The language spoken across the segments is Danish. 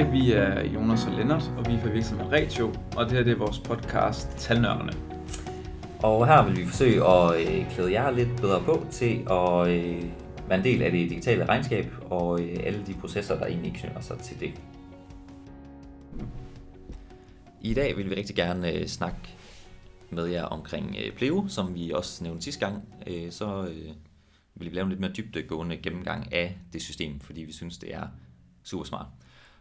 Hej, vi er Jonas og Lennart, og vi er fra virksomheden Retio, og det her det er vores podcast Talnørderne. Og her vil vi forsøge at øh, klæde jer lidt bedre på til at øh, være en del af det digitale regnskab og øh, alle de processer, der egentlig knytter sig til det. I dag vil vi rigtig gerne øh, snakke med jer omkring øh, Pleo, som vi også nævnte sidste gang. Øh, så øh, vil vi lave en lidt mere dybdegående gennemgang af det system, fordi vi synes, det er super smart.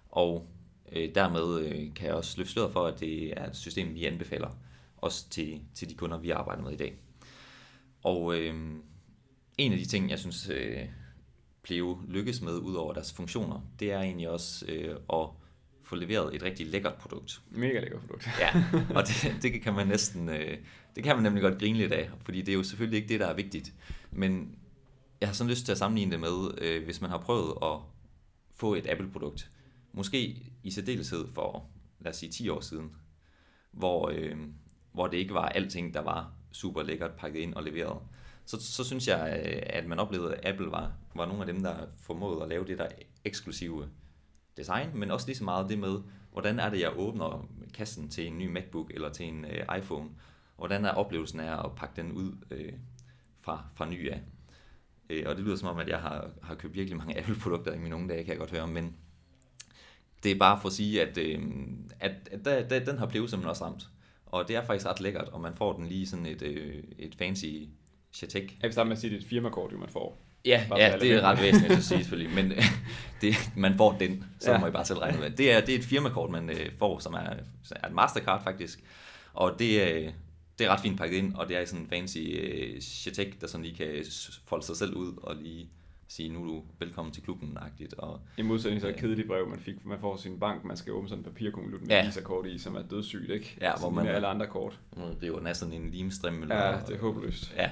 Og øh, dermed øh, kan jeg også løfte sløret for, at det er et system, vi anbefaler også til, til de kunder, vi arbejder med i dag. Og øh, en af de ting, jeg synes, øh, Pleo lykkes med, ud over deres funktioner, det er egentlig også øh, at få leveret et rigtig lækkert produkt. Mega lækkert produkt. ja, og det, det kan man næsten, øh, det kan man nemlig godt grine lidt af, fordi det er jo selvfølgelig ikke det, der er vigtigt. Men jeg har sådan lyst til at sammenligne det med, øh, hvis man har prøvet at få et Apple-produkt, måske i særdeleshed for, lad os sige, 10 år siden, hvor, øh, hvor det ikke var alting, der var super lækkert pakket ind og leveret. Så, så synes jeg, øh, at man oplevede, at Apple var, var nogle af dem, der formåede at lave det der eksklusive design, men også lige så meget det med, hvordan er det, jeg åbner kassen til en ny MacBook eller til en øh, iPhone. Hvordan er oplevelsen af at pakke den ud øh, fra, fra ny af. Øh, og det lyder som om, at jeg har, har købt virkelig mange Apple-produkter i mine unge dage, kan jeg godt høre, men det er bare for at sige, at, øh, at, at der, der, den har blevet simpelthen også ramt. Og det er faktisk ret lækkert, og man får den lige sådan et, øh, et fancy Chatek. Jeg vil starte med at sige, at det er et firmakort, man får. Ja, ja det er ret væsentligt at sige selvfølgelig, men det, man får den, så ja. må I bare selv regne med. Det er, det er et firmakort, man øh, får, som er, er et Mastercard faktisk, og det, øh, det er ret fint pakket ind, og det er sådan en fancy øh, Chatek, der sådan lige kan folde sig selv ud og lige sige, nu er du velkommen til klubben-agtigt. Og, I modsætning så et kedeligt brev, man, fik, man får sin bank, man skal åbne sådan en papirkonvolut med ja. visa-kort i, som er dødssygt, ikke? Ja, hvor man... Alle andre kort. Det er jo næsten en limstrimmel. Ja, det er håbløst. Ja.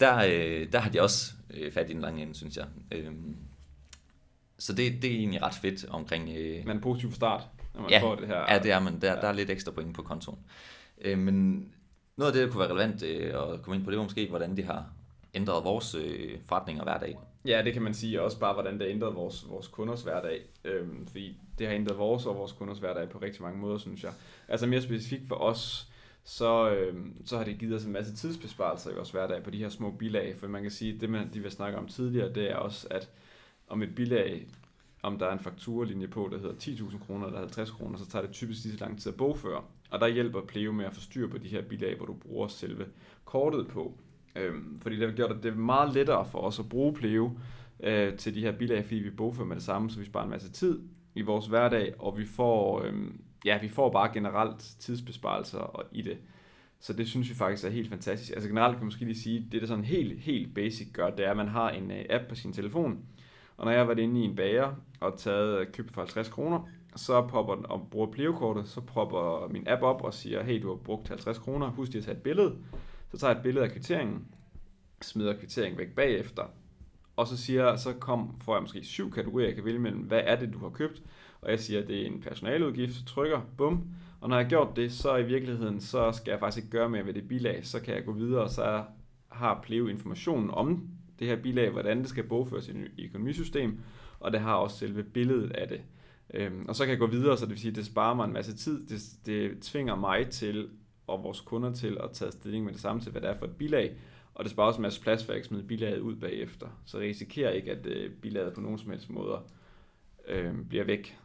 Der, øh, der har de også øh, fat i den lange ende, synes jeg. Øhm, så det, det er egentlig ret fedt omkring... Øh, Men positiv start, når man ja, får det her. Ja, det er man. Der, ja. der er lidt ekstra point på kontoen. Øh, men noget af det, der kunne være relevant øh, at komme ind på, det var måske, hvordan de har ændret vores øh, forretninger hver dag. Ja, det kan man sige, også bare, hvordan det har ændret vores, vores kunders hverdag. Øhm, fordi det har ændret vores og vores kunders hverdag på rigtig mange måder, synes jeg. Altså mere specifikt for os, så, øhm, så har det givet os en masse tidsbesparelser i vores hverdag på de her små bilag. For man kan sige, det man, de vil snakke om tidligere, det er også, at om et bilag, om der er en fakturalinje på, der hedder 10.000 kroner eller 50 kroner, så tager det typisk lige så lang tid at bogføre. Og der hjælper Pleo med at få styr på de her bilag, hvor du bruger selve kortet på. Øhm, fordi det har gjort, at det er meget lettere for os at bruge Pleo øh, til de her bilag, fordi vi bogfører med det samme, så vi sparer en masse tid i vores hverdag, og vi får, øhm, ja, vi får bare generelt tidsbesparelser og i det. Så det synes vi faktisk er helt fantastisk. Altså generelt kan man måske lige sige, det der sådan helt, helt basic gør, det er, at man har en øh, app på sin telefon, og når jeg har været inde i en bager og taget øh, købt for 50 kroner, så popper den og bruger Pleo-kortet, så popper min app op og siger, hey, du har brugt 50 kroner, husk lige at tage et billede. Så tager jeg et billede af kvitteringen, smider kvitteringen væk bagefter, og så siger så kom, får jeg måske syv kategorier, jeg kan vælge mellem, hvad er det, du har købt, og jeg siger, at det er en personaludgift, så trykker, bum, og når jeg har gjort det, så i virkeligheden, så skal jeg faktisk ikke gøre mere ved det bilag, så kan jeg gå videre, og så har Pleo informationen om det her bilag, hvordan det skal bogføres i økonomisystem, og det har også selve billedet af det. Øhm, og så kan jeg gå videre, så det vil sige, at det sparer mig en masse tid. Det, det tvinger mig til, og vores kunder til, at tage stilling med det samme til, hvad det er for et bilag. Og det sparer også en masse plads, for at smide bilaget ud bagefter. Så risikerer ikke, at øh, bilaget på nogen som helst måder øh, bliver væk.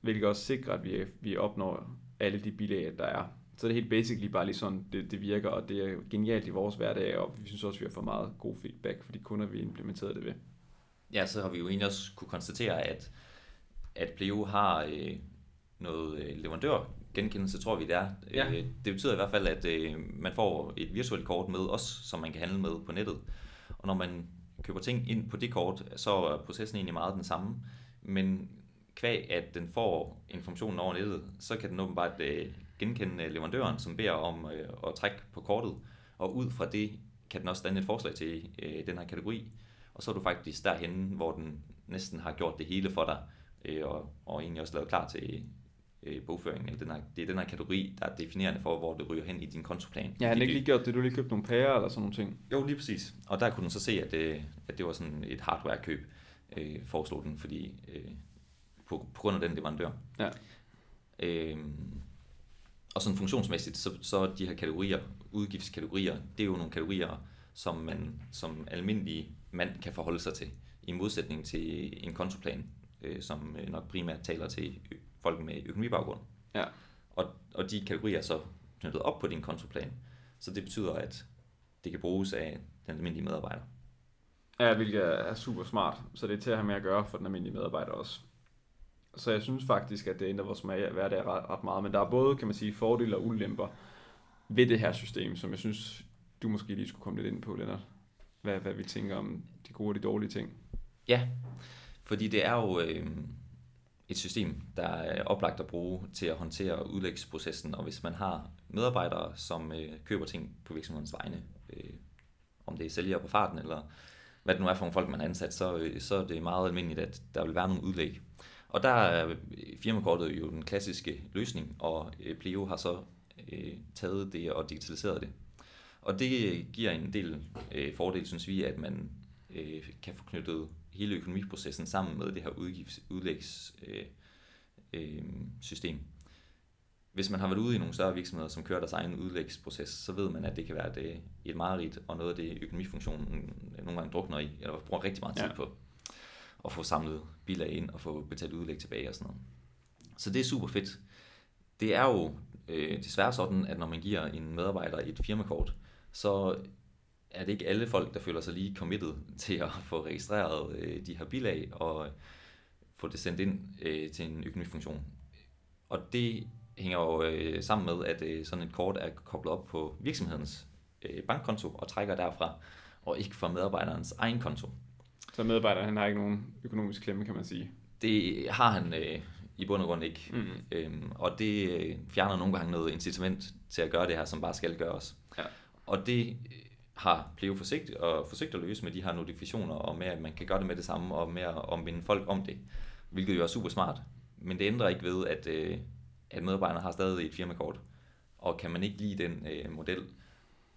Hvilket også sikrer, at vi, vi opnår alle de bilag, der er. Så det er helt basically bare lige sådan, det, det virker, og det er genialt i vores hverdag, og vi synes også, at vi har fået meget god feedback for de kunder, vi implementerede det ved. Ja, så har vi jo egentlig også kunne konstatere, at, at Pleo har øh, noget øh, leverandør genkendelse, tror vi det er. Ja. Øh, det betyder i hvert fald, at øh, man får et virtuelt kort med os, som man kan handle med på nettet. Og når man køber ting ind på det kort, så er processen egentlig meget den samme. Men kvæg at den får informationen over nettet, så kan den åbenbart øh, genkende leverandøren, som beder om øh, at trække på kortet, og ud fra det kan den også danne et forslag til øh, den her kategori, og så er du faktisk derhen, hvor den næsten har gjort det hele for dig, øh, og, og egentlig også lavet klar til øh, bogføring. Eller den her, det er den her kategori, der er definerende for, hvor det ryger hen i din kontoplan. Ja, han ikke lige gjort det, du lige købt nogle pærer eller sådan nogle ting. Jo, lige præcis. Og der kunne du så se, at det, at det var sådan et hardware-køb, øh, foreslog den, fordi øh, på, på grund af den leverandør. Ja. Øhm, og sådan funktionsmæssigt, så, så de her kategorier, udgiftskategorier, det er jo nogle kategorier, som man som almindelig mand kan forholde sig til, i modsætning til en kontoplan, øh, som øh, nok primært taler til folk med økonomibaggrund. Ja. Og, og de kategorier er så knyttet op på din kontoplan, så det betyder, at det kan bruges af den almindelige medarbejder. Ja, hvilket er super smart, så det er til at have med at gøre for den almindelige medarbejder også. Så jeg synes faktisk, at det ændrer vores hverdag ret, ret meget, men der er både, kan man sige, fordele og ulemper ved det her system, som jeg synes, du måske lige skulle komme lidt ind på, Lennart. Hvad, hvad vi tænker om de gode og de dårlige ting. Ja, fordi det er jo øh, et system, der er oplagt at bruge til at håndtere udlægsprocessen, og hvis man har medarbejdere, som øh, køber ting på virksomhedens vegne, øh, om det er sælgere på farten, eller hvad det nu er for nogle folk, man har ansat, så, øh, så er det meget almindeligt, at der vil være nogle udlæg. Og der er øh, firmakortet jo den klassiske løsning, og øh, Pleo har så øh, taget det og digitaliseret det. Og det giver en del øh, fordel, synes vi, at man øh, kan få knyttet hele økonomiprocessen sammen med det her udgifts, udlægssystem. Øh, øh, system. Hvis man har været ude i nogle større virksomheder, som kører deres egen udlægsproces, så ved man, at det kan være et, et mareridt, og noget af det økonomifunktionen nogle gange drukner i, eller bruger rigtig meget tid ja. på at få samlet bilag ind og få betalt udlæg tilbage og sådan noget. Så det er super fedt. Det er jo øh, desværre sådan, at når man giver en medarbejder et firmakort, så er det ikke alle folk, der føler sig lige committed til at få registreret øh, de her bilag og få det sendt ind øh, til en økonomifunktion. Og det hænger jo øh, sammen med, at øh, sådan et kort er koblet op på virksomhedens øh, bankkonto og trækker derfra, og ikke fra medarbejderens egen konto. Så medarbejderen han har ikke nogen økonomisk klemme, kan man sige? Det har han øh, i bund og grund ikke. Mm. Øhm, og det øh, fjerner nogle gange noget incitament til at gøre det her, som bare skal gøres. Ja. Og det har Pleo forsøgt, og forsøgt at løse med de her notifikationer, og med at man kan gøre det med det samme, og med at omvinde folk om det, hvilket jo er super smart. Men det ændrer ikke ved, at, øh, at medarbejderne har stadig et firmakort, og kan man ikke lide den øh, model,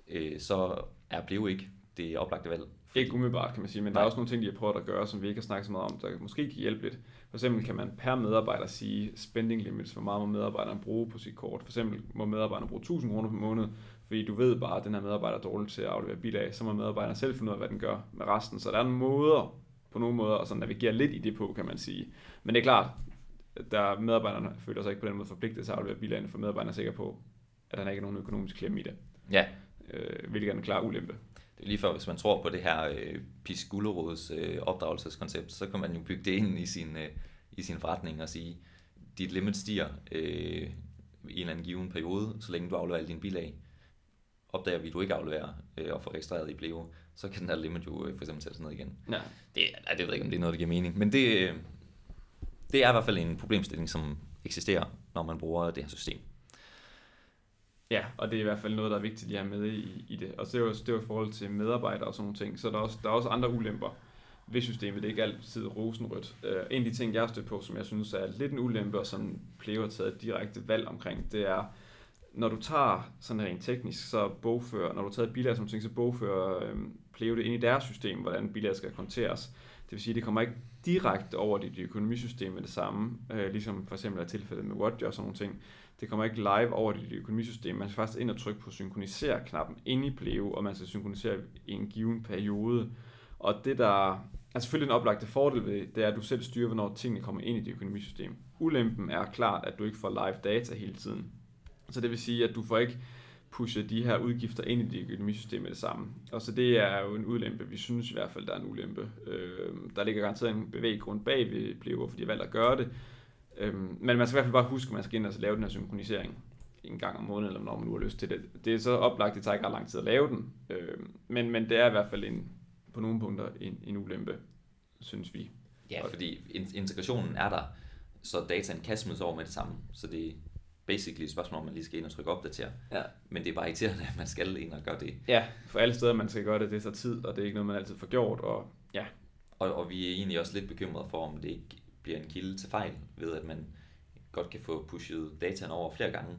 øh, så er Pleo ikke det oplagte valg. Ikke umiddelbart, kan man sige, men Nej. der er også nogle ting, de har prøvet at gøre, som vi ikke har snakket så meget om, der måske kan hjælpe lidt. For eksempel kan man per medarbejder sige spending limits, hvor meget må medarbejderen bruge på sit kort. For eksempel må medarbejderen bruge 1000 kroner per måned, fordi du ved bare, at den her medarbejder er dårlig til at aflevere bilag, så må medarbejderen selv finde ud af, hvad den gør med resten. Så der er en måder, på nogle måder, at navigere lidt i det på, kan man sige. Men det er klart, der medarbejderne føler sig ikke på den måde forpligtet til at aflevere bilagene, for medarbejderen er sikker på, at der ikke er nogen økonomisk klemme i det. Ja. Øh, hvilket er en klar ulempe. Det er lige før, hvis man tror på det her øh, Pis øh, opdragelseskoncept, så kan man jo bygge det ind i sin, øh, i sin forretning og sige, dit limit stiger øh, i en eller anden given periode, så længe du afleverer alle dine bilag. Opdager vi, at du ikke afleverer øh, og får registreret i Pleo, så kan den her limit jo øh, for eksempel sættes ned igen. Ja. Det, nej, det ved jeg ikke, om det er noget, der giver mening, men det, øh, det er i hvert fald en problemstilling, som eksisterer, når man bruger det her system. Ja, og det er i hvert fald noget, der er vigtigt at have med i, i det. Og så det er jo, det er jo i forhold til medarbejdere og sådan nogle ting. Så der er også, der er også andre ulemper ved systemet. Det er ikke altid rosenrødt. Uh, en af de ting, jeg har stødt på, som jeg synes er lidt en ulempe, og som Pleo har taget et direkte valg omkring, det er, når du tager sådan rent teknisk, så bogfører, når du tager et bilag som ting, så bogfører øhm, Pleo det ind i deres system, hvordan bilag skal konteres. Det vil sige, at det kommer ikke direkte over dit økonomisystem med det samme, øh, ligesom for eksempel er tilfældet med Watch og sådan nogle ting. Det kommer ikke live over dit økonomisystem. Man skal faktisk ind og trykke på synkronisere-knappen inde i Pleo, og man skal synkronisere i en given periode. Og det der er selvfølgelig en oplagte fordel ved, det er, at du selv styrer, hvornår tingene kommer ind i dit økonomisystem. Ulempen er klart, at du ikke får live data hele tiden. Så det vil sige, at du får ikke pushe de her udgifter ind i dit økonomisystem med det samme. Og så det er jo en ulempe. Vi synes i hvert fald, der er en ulempe. Øh, der ligger garanteret en bevæggrund bag ved bliver, fordi de har valgt at gøre det. Øh, men man skal i hvert fald bare huske, at man skal ind og lave den her synkronisering en gang om måneden, eller når man nu har lyst til det. Det er så oplagt, det tager ikke ret lang tid at lave den, Øh, men, men det er i hvert fald en, på nogle punkter en, en ulempe, synes vi. Ja, fordi integrationen er der, så dataen kan smides over med det samme, så det basically et spørgsmål, om man lige skal ind og trykke opdater. Ja. Men det er bare irriterende, at man skal ind og gøre det. Ja, for alle steder, man skal gøre det, det tager tid, og det er ikke noget, man altid får gjort, og ja. Og, og vi er egentlig også lidt bekymrede for, om det ikke bliver en kilde til fejl, ved at man godt kan få pushet dataen over flere gange.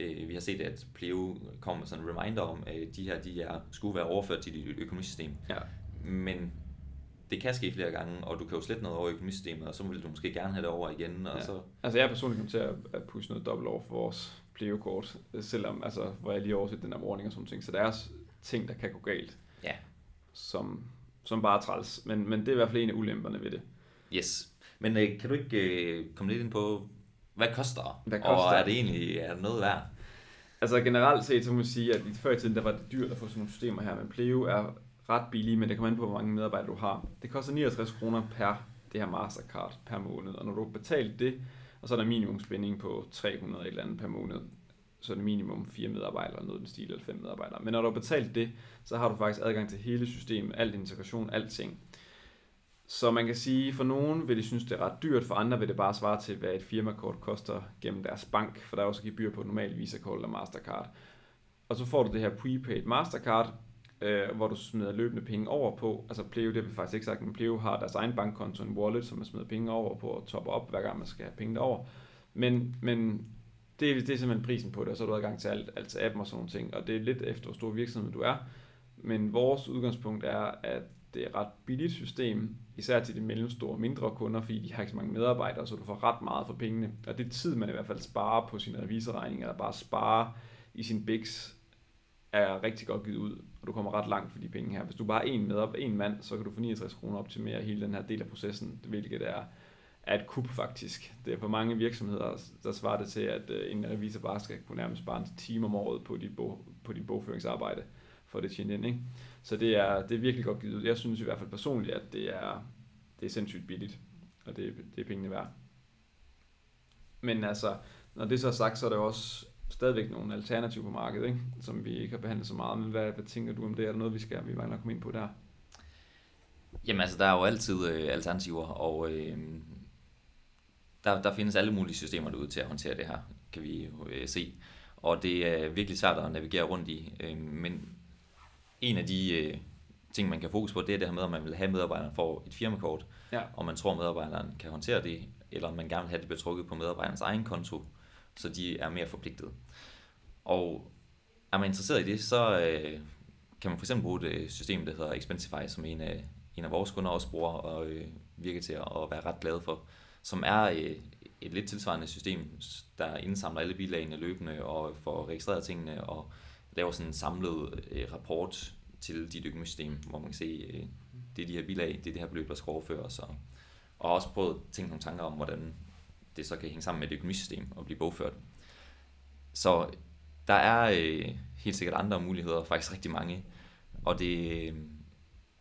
Øh, vi har set, at Pleo kommer med sådan en reminder om, at de her de er, skulle være overført til dit økonomisystem. Ja. Men det kan ske flere gange, og du kan jo slette noget over i økonomisystemet, og så vil du måske gerne have det over igen. Og Ja. så, Altså jeg er personligt kommet til at, pushe noget dobbelt over for vores Pleo-kort, selvom, altså, hvor jeg lige overset den der warning og sådan ting. Så der er ting, der kan gå galt, ja, som, som bare er træls. Men, men det er i hvert fald en af ulemperne ved det. yes. Men øh, kan du ikke øh, komme lidt ind på, hvad koster, Hvad og koster? er det egentlig er det noget værd? Altså generelt set, så må man sige, at i før i tiden, der var det dyrt at få sådan nogle systemer her, men Pleo er ret billige, men det kommer an på, hvor mange medarbejdere du har. Det koster 69 kroner per det her Mastercard per måned, og når du har betalt det, og så er der minimumsbinding på 300 eller andet per måned, så er det minimum fire medarbejdere, noget den stil, eller fem medarbejdere. Men når du har betalt det, så har du faktisk adgang til hele systemet, alt integration, alting. Så man kan sige, for nogen vil de synes, det er ret dyrt, for andre vil det bare svare til, hvad et firmakort koster gennem deres bank, for der er også gebyr på et normalt Visa-kort eller Mastercard. Og så får du det her prepaid Mastercard, øh, hvor du smider løbende penge over på. Altså Pleo, det har vi faktisk ikke sagt, men Pleo har deres egen bankkonto, en wallet, som man smider penge over på og topper op, hver gang man skal have penge derover. Men, men det, er- det er simpelthen prisen på det, og så har du adgang til alt, alt til appen og sådan nogle ting. Og det er lidt efter, hvor stor virksomhed du er. Men vores udgangspunkt er, at det er et ret billigt system, især til de mellemstore og mindre kunder, fordi de har ikke så mange medarbejdere, så du får ret meget for pengene. Og det er tid, man i hvert fald sparer på sin revisorregninger, eller bare sparer i sin BIX, er rigtig godt givet ud, og du kommer ret langt for de penge her. Hvis du bare er en med en mand, så kan du få 69 kroner optimere hele den her del af processen, hvilket er, er et kup faktisk. Det er for mange virksomheder, der svarer det til, at øh, en revisor bare skal kunne nærmest bare en time om året på dit, bog, på dit bogføringsarbejde, for det tjent ind. Ikke? Så det er, det er virkelig godt givet ud. Jeg synes i hvert fald personligt, at det er, det er sindssygt billigt, og det, det er pengene værd. Men altså, når det så er sagt, så er det også stadigvæk nogle alternativer på markedet, ikke? som vi ikke har behandlet så meget. Men hvad, hvad tænker du om det? Er der noget, vi skal vi mangler at komme ind på der? Jamen altså, der er jo altid øh, alternativer, og øh, der, der findes alle mulige systemer derude til at håndtere det her, kan vi jo øh, se. Og det er virkelig svært at navigere rundt i. Øh, men en af de øh, ting, man kan fokus på, det er det her med, at man vil have medarbejderen får et firmakort, Ja. og man tror, medarbejderen kan håndtere det, eller man gerne vil have det betrukket på medarbejderens egen konto, så de er mere forpligtet. Og er man interesseret i det, så øh, kan man for eksempel bruge et øh, system, der hedder Expensify, som en af, en af vores kunder også bruger og øh, virker til at, at være ret glad for, som er øh, et lidt tilsvarende system, der indsamler alle bilagene løbende og får registreret tingene og laver sådan en samlet øh, rapport til dit økonomisystem, hvor man kan se, øh, det er de her bilag, det er det her beløb, der skal overføres. Og, og også prøvet at tænke nogle tanker om, hvordan det så kan hænge sammen med et økonomisystem og blive bogført. Så der er øh, helt sikkert andre muligheder, faktisk rigtig mange, og det øh,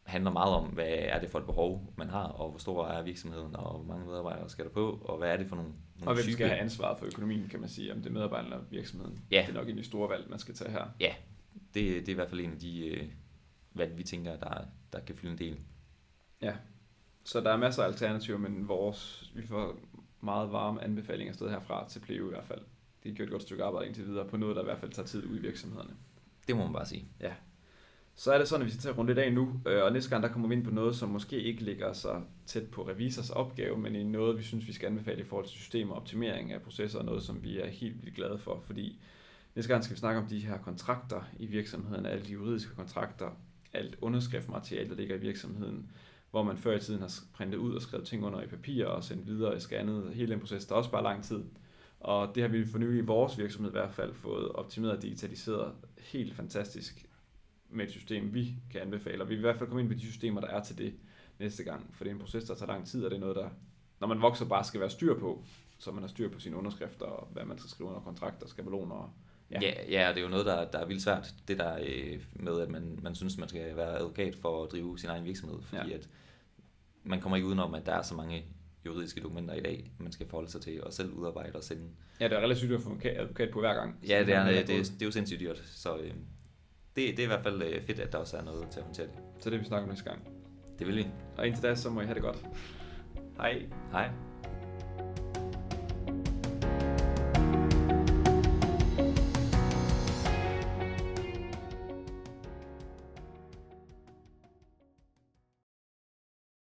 handler meget om, hvad er det for et behov, man har, og hvor stor er virksomheden, og hvor mange medarbejdere skal der på, og hvad er det for nogle, nogle Og hvem type- skal have ansvaret for økonomien, kan man sige, om det er medarbejderne eller virksomheden. Ja. Det er nok en af de store valg, man skal tage her. Ja, det, det er i hvert fald en af de øh, valg, vi tænker, der, der kan fylde en del. Ja. Så der er masser af alternativer, men vores, vi får meget varme anbefalinger sted herfra til Pleo i hvert fald. De har gjort et godt stykke arbejde indtil videre på noget, der i hvert fald tager tid ud i virksomhederne. Det må man bare sige. Så er det sådan, at vi skal til at runde lidt af nu, øh, og næste gang der kommer vi ind på noget, som måske ikke ligger så tæt på revisors opgave, men i noget, vi synes, vi skal anbefale i forhold til system og optimering af processer, og noget, som vi er helt vildt glade for, fordi næste gang skal vi snakke om de her kontrakter i virksomheden, alle de juridiske kontrakter, alt underskriftmateriale, der ligger i virksomheden, hvor man før i tiden har printet ud og skrevet ting under i papir og sendt videre i scannet. Hele den proces, der også bare lang tid. Og det har vi for nylig i vores virksomhed i hvert fald fået optimeret og digitaliseret helt fantastisk med et system, vi kan anbefale. Og vi vil i hvert fald komme ind på de systemer, der er til det næste gang. For det er en proces, der tager lang tid, og det er noget, der, når man vokser, bare skal være styr på. Så man har styr på sine underskrifter, og hvad man skal skrive under kontrakter, skabeloner. og- Ja, ja, ja det er jo noget, der, der er vildt svært. Det der øh, med, at man, man synes, man skal være advokat for at drive sin egen virksomhed. Fordi Ja. at man kommer ikke udenom, at der er så mange juridiske dokumenter i dag, man skal forholde sig til og selv udarbejde og sende. Ja, det er relativt dyrt at få advokat på hver gang. Ja, det er, det, det, det er jo sindssygt dyrt. Så øh, det, det er i hvert fald øh, fedt, at der også er noget til at håndtere det. Så det vil vi snakke om næste gang. Det vil vi. Og indtil da, så må I have det godt. Hej. Hej.